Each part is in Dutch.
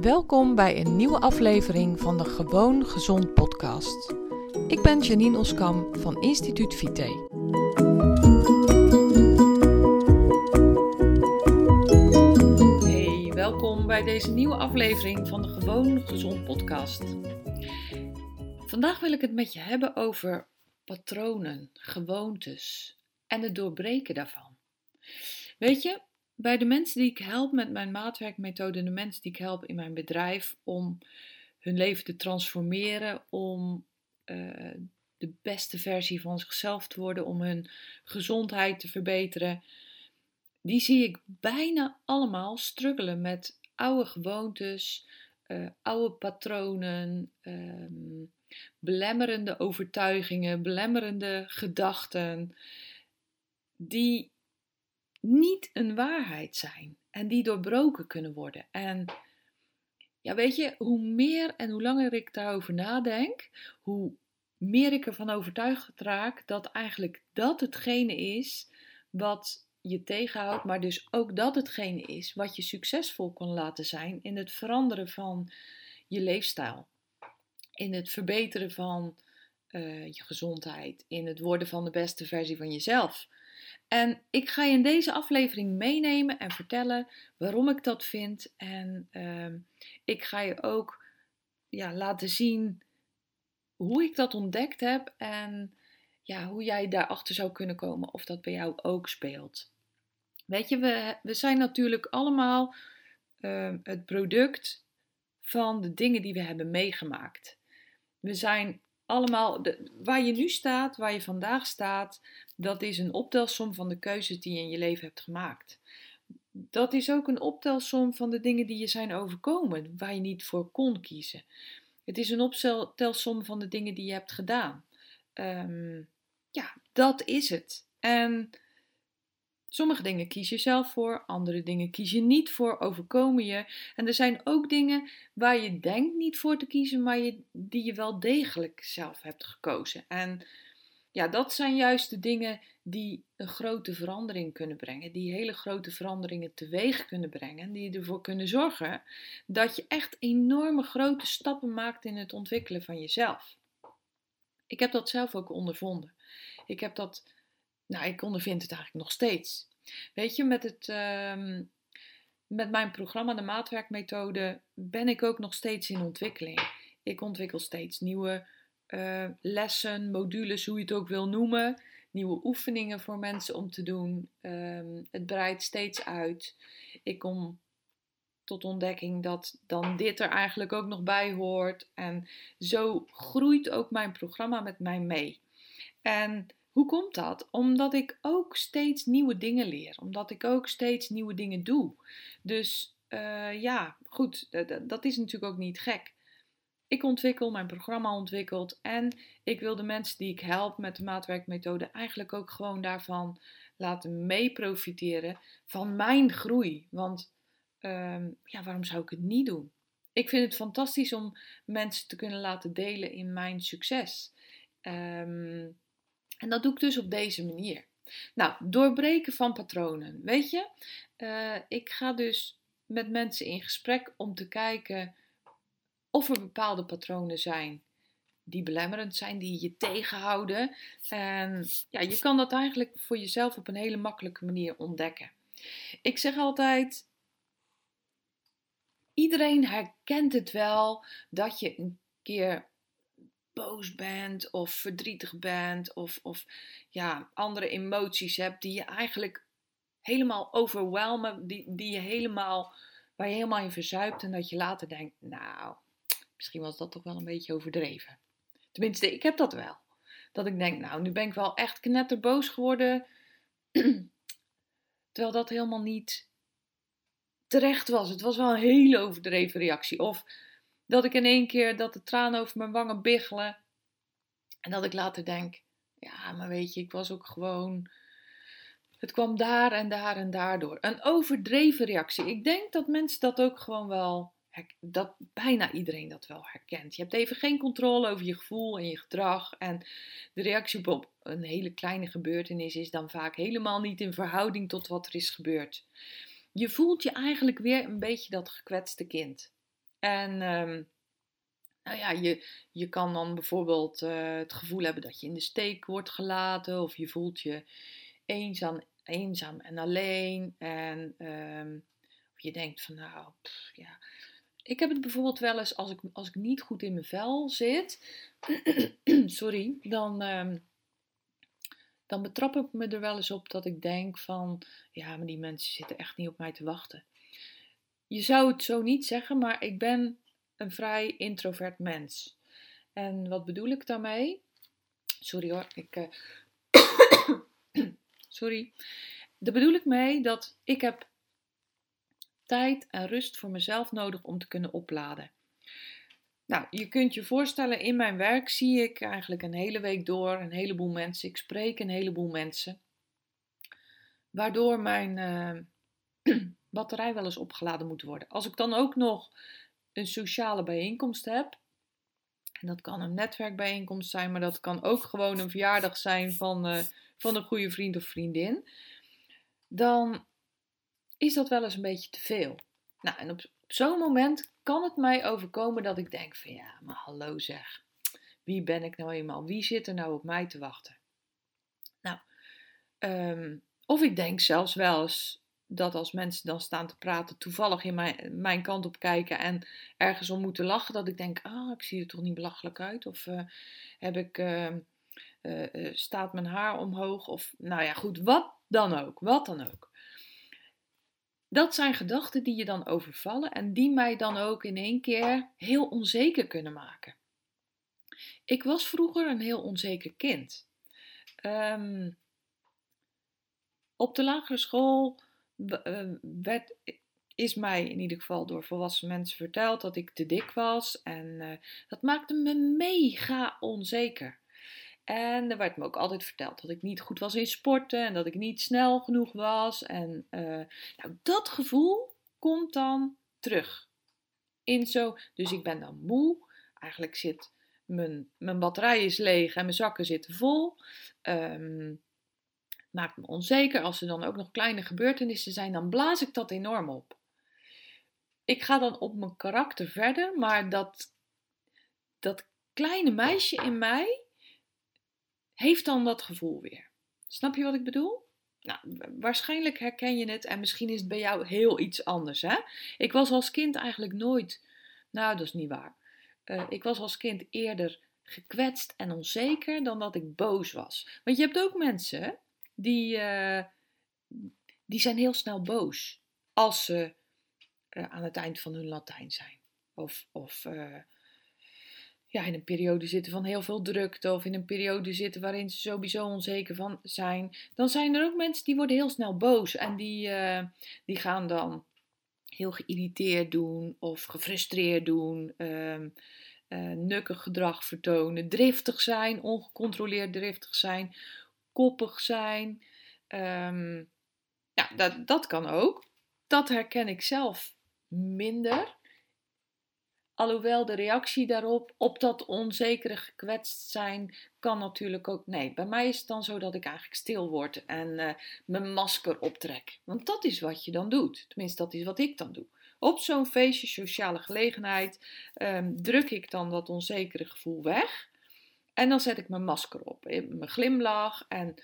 Welkom bij een nieuwe aflevering van de Gewoon Gezond podcast. Ik ben Janine Oskam van Instituut Vite. Hey, welkom bij deze nieuwe aflevering van de Gewoon Gezond podcast. Vandaag wil ik het met je hebben over patronen, gewoontes en het doorbreken daarvan. Weet je, bij de mensen die ik help met mijn maatwerkmethode, de mensen die ik help in mijn bedrijf om hun leven te transformeren, om uh, de beste versie van zichzelf te worden, om hun gezondheid te verbeteren, die zie ik bijna allemaal struggelen met oude gewoontes, uh, oude patronen, um, belemmerende overtuigingen, belemmerende gedachten, die niet een waarheid zijn en die doorbroken kunnen worden. En ja, weet je, hoe meer en hoe langer ik daarover nadenk, hoe meer ik ervan overtuigd raak dat eigenlijk dat hetgene is wat je tegenhoudt, maar dus ook dat hetgene is wat je succesvol kan laten zijn in het veranderen van je leefstijl, in het verbeteren van uh, je gezondheid, in het worden van de beste versie van jezelf. En ik ga je in deze aflevering meenemen en vertellen waarom ik dat vind. En uh, ik ga je ook ja, laten zien hoe ik dat ontdekt heb en ja, hoe jij daarachter zou kunnen komen of dat bij jou ook speelt. Weet je, we, we zijn natuurlijk allemaal uh, het product van de dingen die we hebben meegemaakt. We zijn allemaal, de, waar je nu staat, waar je vandaag staat, dat is een optelsom van de keuzes die je in je leven hebt gemaakt. Dat is ook een optelsom van de dingen die je zijn overkomen, waar je niet voor kon kiezen. Het is een optelsom van de dingen die je hebt gedaan. Um, ja, dat is het. En Sommige dingen kies je zelf voor, andere dingen kies je niet voor, overkomen je. En er zijn ook dingen waar je denkt niet voor te kiezen, maar die je wel degelijk zelf hebt gekozen. En ja, dat zijn juist de dingen die een grote verandering kunnen brengen, die hele grote veranderingen teweeg kunnen brengen, die ervoor kunnen zorgen dat je echt enorme grote stappen maakt in het ontwikkelen van jezelf. Ik heb dat zelf ook ondervonden. Ik heb dat nou, ik ondervind het eigenlijk nog steeds. Weet je, met, het, uh, met mijn programma, de maatwerkmethode, ben ik ook nog steeds in ontwikkeling. Ik ontwikkel steeds nieuwe uh, lessen, modules, hoe je het ook wil noemen. Nieuwe oefeningen voor mensen om te doen. Um, het breidt steeds uit. Ik kom tot ontdekking dat dan dit er eigenlijk ook nog bij hoort. En zo groeit ook mijn programma met mij mee. En hoe komt dat? Omdat ik ook steeds nieuwe dingen leer, omdat ik ook steeds nieuwe dingen doe. Dus uh, ja, goed, dat is natuurlijk ook niet gek. Ik ontwikkel, mijn programma ontwikkelt en ik wil de mensen die ik help met de maatwerkmethode eigenlijk ook gewoon daarvan laten mee profiteren van mijn groei. Want uh, ja, waarom zou ik het niet doen? Ik vind het fantastisch om mensen te kunnen laten delen in mijn succes. Um, en dat doe ik dus op deze manier. Nou, doorbreken van patronen. Weet je, uh, ik ga dus met mensen in gesprek om te kijken of er bepaalde patronen zijn die belemmerend zijn, die je tegenhouden. En ja, je kan dat eigenlijk voor jezelf op een hele makkelijke manier ontdekken. Ik zeg altijd: iedereen herkent het wel dat je een keer boos bent of verdrietig bent of, of ja, andere emoties hebt die je eigenlijk helemaal overwelmen, die, die je helemaal, waar je helemaal in verzuipt en dat je later denkt, nou, misschien was dat toch wel een beetje overdreven. Tenminste, ik heb dat wel. Dat ik denk, nou, nu ben ik wel echt knetterboos geworden, terwijl dat helemaal niet terecht was. Het was wel een hele overdreven reactie. Of dat ik in één keer dat de tranen over mijn wangen biggelen. En dat ik later denk, ja, maar weet je, ik was ook gewoon. Het kwam daar en daar en daardoor. Een overdreven reactie. Ik denk dat mensen dat ook gewoon wel. Dat bijna iedereen dat wel herkent. Je hebt even geen controle over je gevoel en je gedrag. En de reactie op een hele kleine gebeurtenis is dan vaak helemaal niet in verhouding tot wat er is gebeurd. Je voelt je eigenlijk weer een beetje dat gekwetste kind. En ehm, nou ja, je, je kan dan bijvoorbeeld eh, het gevoel hebben dat je in de steek wordt gelaten, of je voelt je eenzaam, eenzaam en alleen. En um, of je denkt van nou, ja. Ik heb het bijvoorbeeld wel eens als ik, als ik niet goed in mijn vel zit, sorry, dan, um, dan betrap ik me er wel eens op dat ik denk van ja, maar die mensen zitten echt niet op mij te wachten. Je zou het zo niet zeggen, maar ik ben een vrij introvert mens. En wat bedoel ik daarmee? Sorry hoor, ik. Uh, sorry. Daar bedoel ik mee dat ik heb tijd en rust voor mezelf nodig om te kunnen opladen. Nou, je kunt je voorstellen, in mijn werk zie ik eigenlijk een hele week door een heleboel mensen. Ik spreek een heleboel mensen. Waardoor mijn uh, batterij wel eens opgeladen moet worden. Als ik dan ook nog een sociale bijeenkomst heb, en dat kan een netwerkbijeenkomst zijn, maar dat kan ook gewoon een verjaardag zijn van, uh, van een goede vriend of vriendin, dan is dat wel eens een beetje te veel. Nou, en op, zo'n moment kan het mij overkomen dat ik denk van ja, maar hallo zeg, wie ben ik nou eenmaal? Wie zit er nou op mij te wachten? Nou, um, of ik denk zelfs wel eens dat als mensen dan staan te praten, toevallig in mijn, mijn kant op kijken en ergens om moeten lachen, dat ik denk, ah, ik zie er toch niet belachelijk uit? Of uh, heb ik, uh, uh, staat mijn haar omhoog? Of nou ja, goed, wat dan ook, wat dan ook. Dat zijn gedachten die je dan overvallen en die mij dan ook in één keer heel onzeker kunnen maken. Ik was vroeger een heel onzeker kind. Um, op de lagere school eh, werd, is mij in ieder geval door volwassen mensen verteld dat ik te dik was. En uh, dat maakte me mega onzeker. En er werd me ook altijd verteld dat ik niet goed was in sporten en dat ik niet snel genoeg was. En uh, nou, dat gevoel komt dan terug. In zo, dus ik ben dan moe. Eigenlijk zit mijn, mijn batterij is leeg en mijn zakken zitten vol. Um, maakt me onzeker. Als er dan ook nog kleine gebeurtenissen zijn, dan blaas ik dat enorm op. Ik ga dan op mijn karakter verder, maar dat, dat kleine meisje in mij heeft dan dat gevoel weer. Snap je wat ik bedoel? Nou, waarschijnlijk herken je het en misschien is het bij jou heel iets anders. Hè? Ik was als kind eigenlijk nooit. Nou, dat is niet waar. Uh, ik was als kind eerder gekwetst en onzeker dan dat ik boos was. Want je hebt ook mensen die, uh, die zijn heel snel boos als ze uh, aan het eind van hun Latijn zijn. Of, of uh, ja, in een periode zitten van heel veel drukte, of in een periode zitten waarin ze sowieso onzeker van zijn. Dan zijn er ook mensen die worden heel snel boos en die, die gaan dan heel geïrriteerd doen of gefrustreerd doen. Uh, nukkig gedrag vertonen, driftig zijn, ongecontroleerd driftig zijn, koppig zijn. Um, ja, dat, dat kan ook. Dat herken ik zelf minder. Alhoewel de reactie daarop, op dat onzekere gekwetst zijn, kan natuurlijk ook. Nee, bij mij is het dan zo dat ik eigenlijk stil word en uh, mijn masker optrek. Want dat is wat je dan doet. Tenminste, dat is wat ik dan doe. Op zo'n feestje, sociale gelegenheid, um, druk ik dan dat onzekere gevoel weg. En dan zet ik mijn masker op, mijn glimlach. En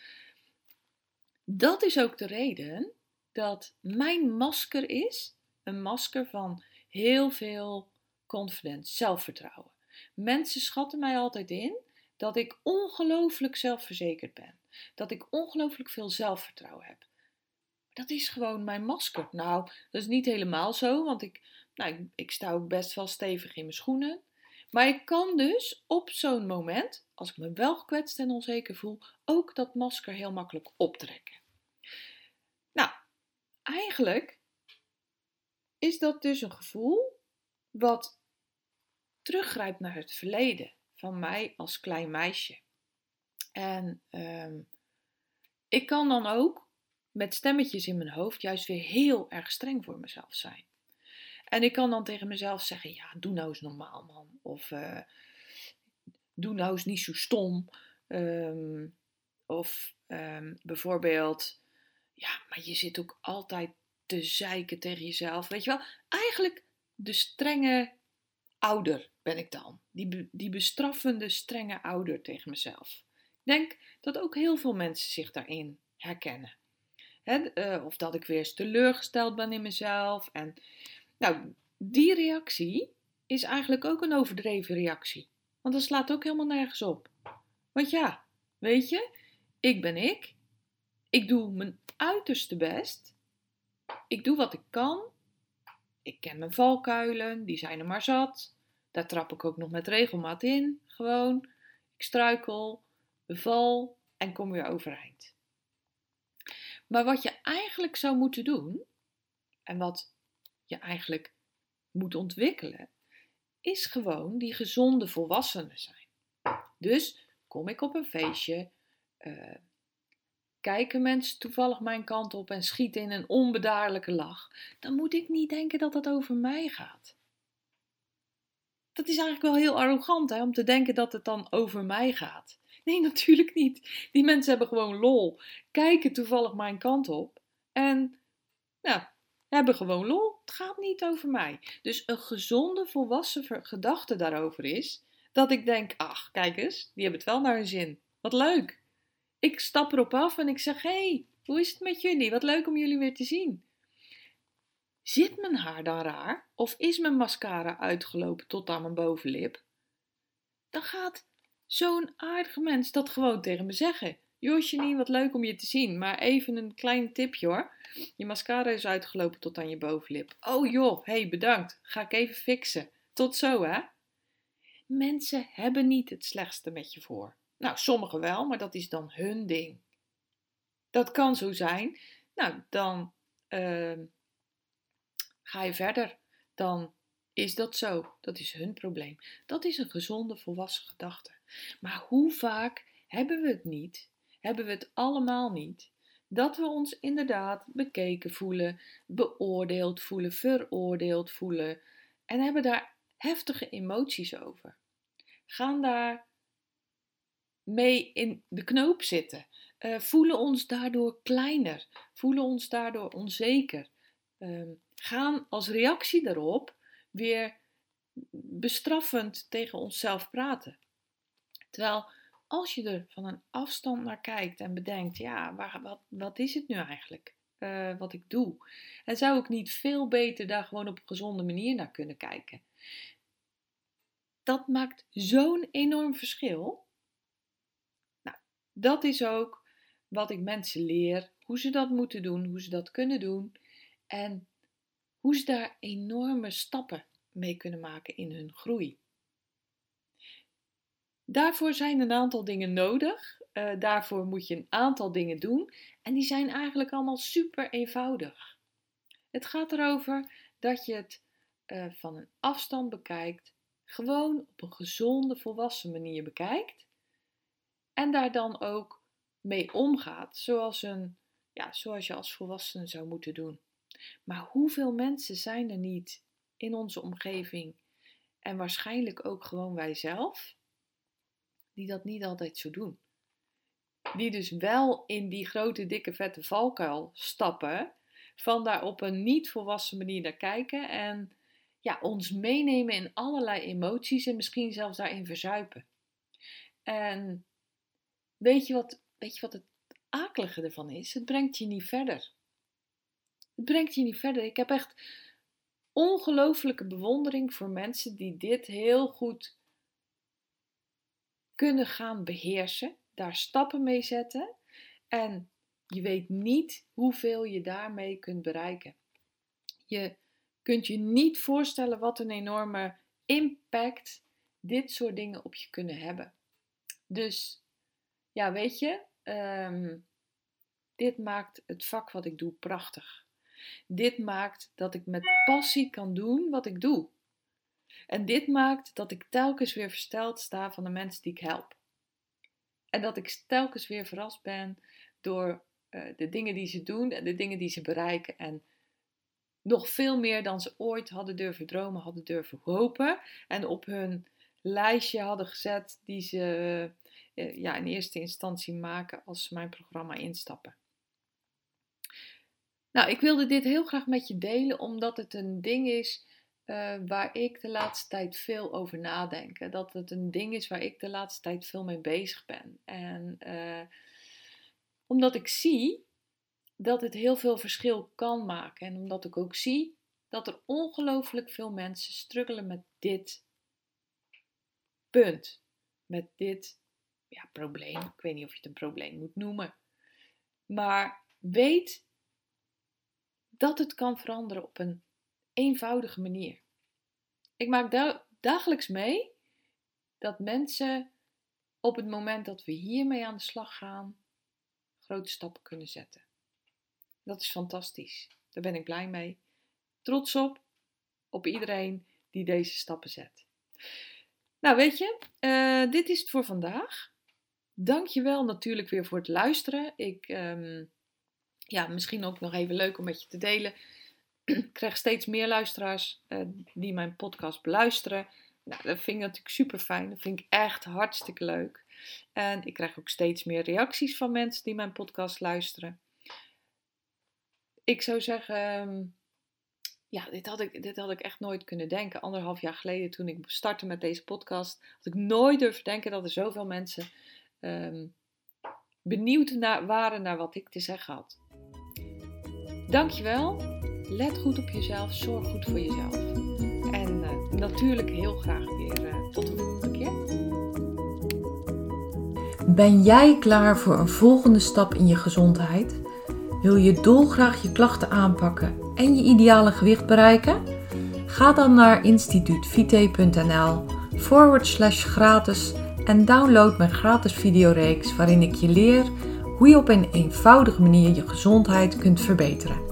dat is ook de reden dat mijn masker is een masker van heel veel confidence, zelfvertrouwen. Mensen schatten mij altijd in dat ik ongelooflijk zelfverzekerd ben. Dat ik ongelooflijk veel zelfvertrouwen heb. Dat is gewoon mijn masker. Nou, dat is niet helemaal zo, want ik, nou, ik, ik sta ook best wel stevig in mijn schoenen. Maar ik kan dus op zo'n moment, als ik me wel gekwetst en onzeker voel, ook dat masker heel makkelijk optrekken. Nou, eigenlijk is dat dus een gevoel wat teruggrijpt naar het verleden van mij als klein meisje. En um, ik kan dan ook met stemmetjes in mijn hoofd juist weer heel erg streng voor mezelf zijn. En ik kan dan tegen mezelf zeggen: ja, doe nou eens normaal, man. Of uh, doe nou eens niet zo stom. Um, of um, bijvoorbeeld, ja, maar je zit ook altijd te zeiken tegen jezelf. Weet je wel, eigenlijk de strenge ouder ben ik dan. Die, die bestraffende, strenge ouder tegen mezelf. Ik denk dat ook heel veel mensen zich daarin herkennen. uh, of dat ik weer eens teleurgesteld ben in mezelf. En nou, die reactie is eigenlijk ook een overdreven reactie. Want dat slaat ook helemaal nergens op. Want ja, weet je, ik ben ik. Ik doe mijn uiterste best. Ik doe wat ik kan. Ik ken mijn valkuilen, die zijn er maar zat. Daar trap ik ook nog met regelmaat in, gewoon. Ik struikel, val en kom weer overeind. Maar wat je eigenlijk zou moeten doen, en wat je eigenlijk moet ontwikkelen, is gewoon die gezonde volwassenen zijn. Dus kom ik op een feestje, uh, kijken mensen toevallig mijn kant op en schieten in een onbedaarlijke lach, dan moet ik niet denken dat het over mij gaat. Dat is eigenlijk wel heel arrogant hè, om te denken dat het dan over mij gaat. Nee, natuurlijk niet. Die mensen hebben gewoon lol, kijken toevallig mijn kant op en nou, hebben gewoon lol. Gaat niet over mij. Dus een gezonde, volwassen gedachte daarover is dat ik denk: ach, kijk eens, die hebben het wel naar hun zin. Wat leuk. Ik stap erop af en ik zeg: hey, hoe is het met jullie? Wat leuk om jullie weer te zien. Zit mijn haar dan raar? Of is mijn mascara uitgelopen tot aan mijn bovenlip? Dan gaat zo'n aardige mens dat gewoon tegen me zeggen. Josje, wat leuk om je te zien. Maar even een klein tipje hoor. Je mascara is uitgelopen tot aan je bovenlip. Oh joh, hey, bedankt. Ga ik even fixen. Tot zo hè. Mensen hebben niet het slechtste met je voor. Nou, sommigen wel, maar dat is dan hun ding. Dat kan zo zijn. Nou, dan uh, ga je verder. Dan is dat zo. Dat is hun probleem. Dat is een gezonde, volwassen gedachte. Maar hoe vaak hebben we het niet? Hebben we het allemaal niet? Dat we ons inderdaad bekeken voelen, beoordeeld voelen, veroordeeld voelen en hebben daar heftige emoties over. Gaan daar mee in de knoop zitten. Uh, voelen ons daardoor kleiner, voelen ons daardoor onzeker. Uh, gaan als reactie daarop weer bestraffend tegen onszelf praten. Terwijl als je er van een afstand naar kijkt en bedenkt, ja, waar, wat, wat is het nu eigenlijk? Uh, wat ik doe. En zou ik niet veel beter daar gewoon op een gezonde manier naar kunnen kijken? Dat maakt zo'n enorm verschil. Nou, dat is ook wat ik mensen leer, hoe ze dat moeten doen, hoe ze dat kunnen doen en hoe ze daar enorme stappen mee kunnen maken in hun groei. Daarvoor zijn een aantal dingen nodig. Uh, daarvoor moet je een aantal dingen doen. En die zijn eigenlijk allemaal super eenvoudig. Het gaat erover dat je het uh, van een afstand bekijkt. Gewoon op een gezonde, volwassen manier bekijkt. En daar dan ook mee omgaat. Zoals, een, ja, zoals je als volwassene zou moeten doen. Maar hoeveel mensen zijn er niet in onze omgeving? En waarschijnlijk ook gewoon wij zelf die dat niet altijd zo doen. Die dus wel in die grote, dikke, vette valkuil stappen, van daar op een niet volwassen manier naar kijken en ja, ons meenemen in allerlei emoties en misschien zelfs daarin verzuipen. En weet je wat, weet je wat het akelige ervan is? Het brengt je niet verder. Het brengt je niet verder. Ik heb echt ongelooflijke bewondering voor mensen die dit heel goed kunnen gaan beheersen, daar stappen mee zetten en je weet niet hoeveel je daarmee kunt bereiken. Je kunt je niet voorstellen wat een enorme impact dit soort dingen op je kunnen hebben. Dus ja, weet je, ehm, dit maakt het vak wat ik doe prachtig. Dit maakt dat ik met passie kan doen wat ik doe. En dit maakt dat ik telkens weer versteld sta van de mensen die ik help. En dat ik telkens weer verrast ben door uh, de dingen die ze doen en de dingen die ze bereiken. En nog veel meer dan ze ooit hadden durven dromen, hadden durven hopen. En op hun lijstje hadden gezet die ze uh, ja, in eerste instantie maken als ze mijn programma instappen. Nou, ik wilde dit heel graag met je delen, omdat het een ding is eh, waar ik de laatste tijd veel over nadenk. Dat het een ding is waar ik de laatste tijd veel mee bezig ben. En uh, omdat ik zie dat het heel veel verschil kan maken. En omdat ik ook zie dat er ongelooflijk veel mensen struggelen met dit punt. Met dit ja, probleem. Ik weet niet of je het een probleem moet noemen. Maar weet dat het kan veranderen op een eenvoudige manier. Ik maak dagelijks mee dat mensen op het moment dat we hiermee aan de slag gaan, grote stappen kunnen zetten. Dat is fantastisch. Daar ben ik blij mee. Trots op, op iedereen die deze stappen zet. Nou, weet je, uh, dit is het voor vandaag. Dank je wel natuurlijk weer voor het luisteren. Ik, um, ja, misschien ook nog even leuk om met je te delen. ik krijg steeds meer luisteraars uh, die mijn podcast beluisteren. Nou, dat vind ik natuurlijk super fijn. Dat vind ik echt hartstikke leuk. En ik krijg ook steeds meer reacties van mensen die mijn podcast luisteren. Ik zou zeggen, ehm, ja, dit had, ik, dit had ik echt nooit kunnen denken. Anderhalf jaar geleden toen ik startte met deze podcast, had ik nooit durven denken dat er zoveel mensen um, benieuwd naar, waren naar wat ik te zeggen had. Dankjewel. Let goed op jezelf. Zorg goed voor jezelf. En uh, natuurlijk heel graag weer uh, tot de volgende keer. Ben jij klaar voor een volgende stap in je gezondheid? Wil je dolgraag je klachten aanpakken en je ideale gewicht bereiken? Ga dan naar instituutvite.nl forward slash gratis en download mijn gratis videoreeks waarin ik je leer hoe je op een eenvoudige manier je gezondheid kunt verbeteren.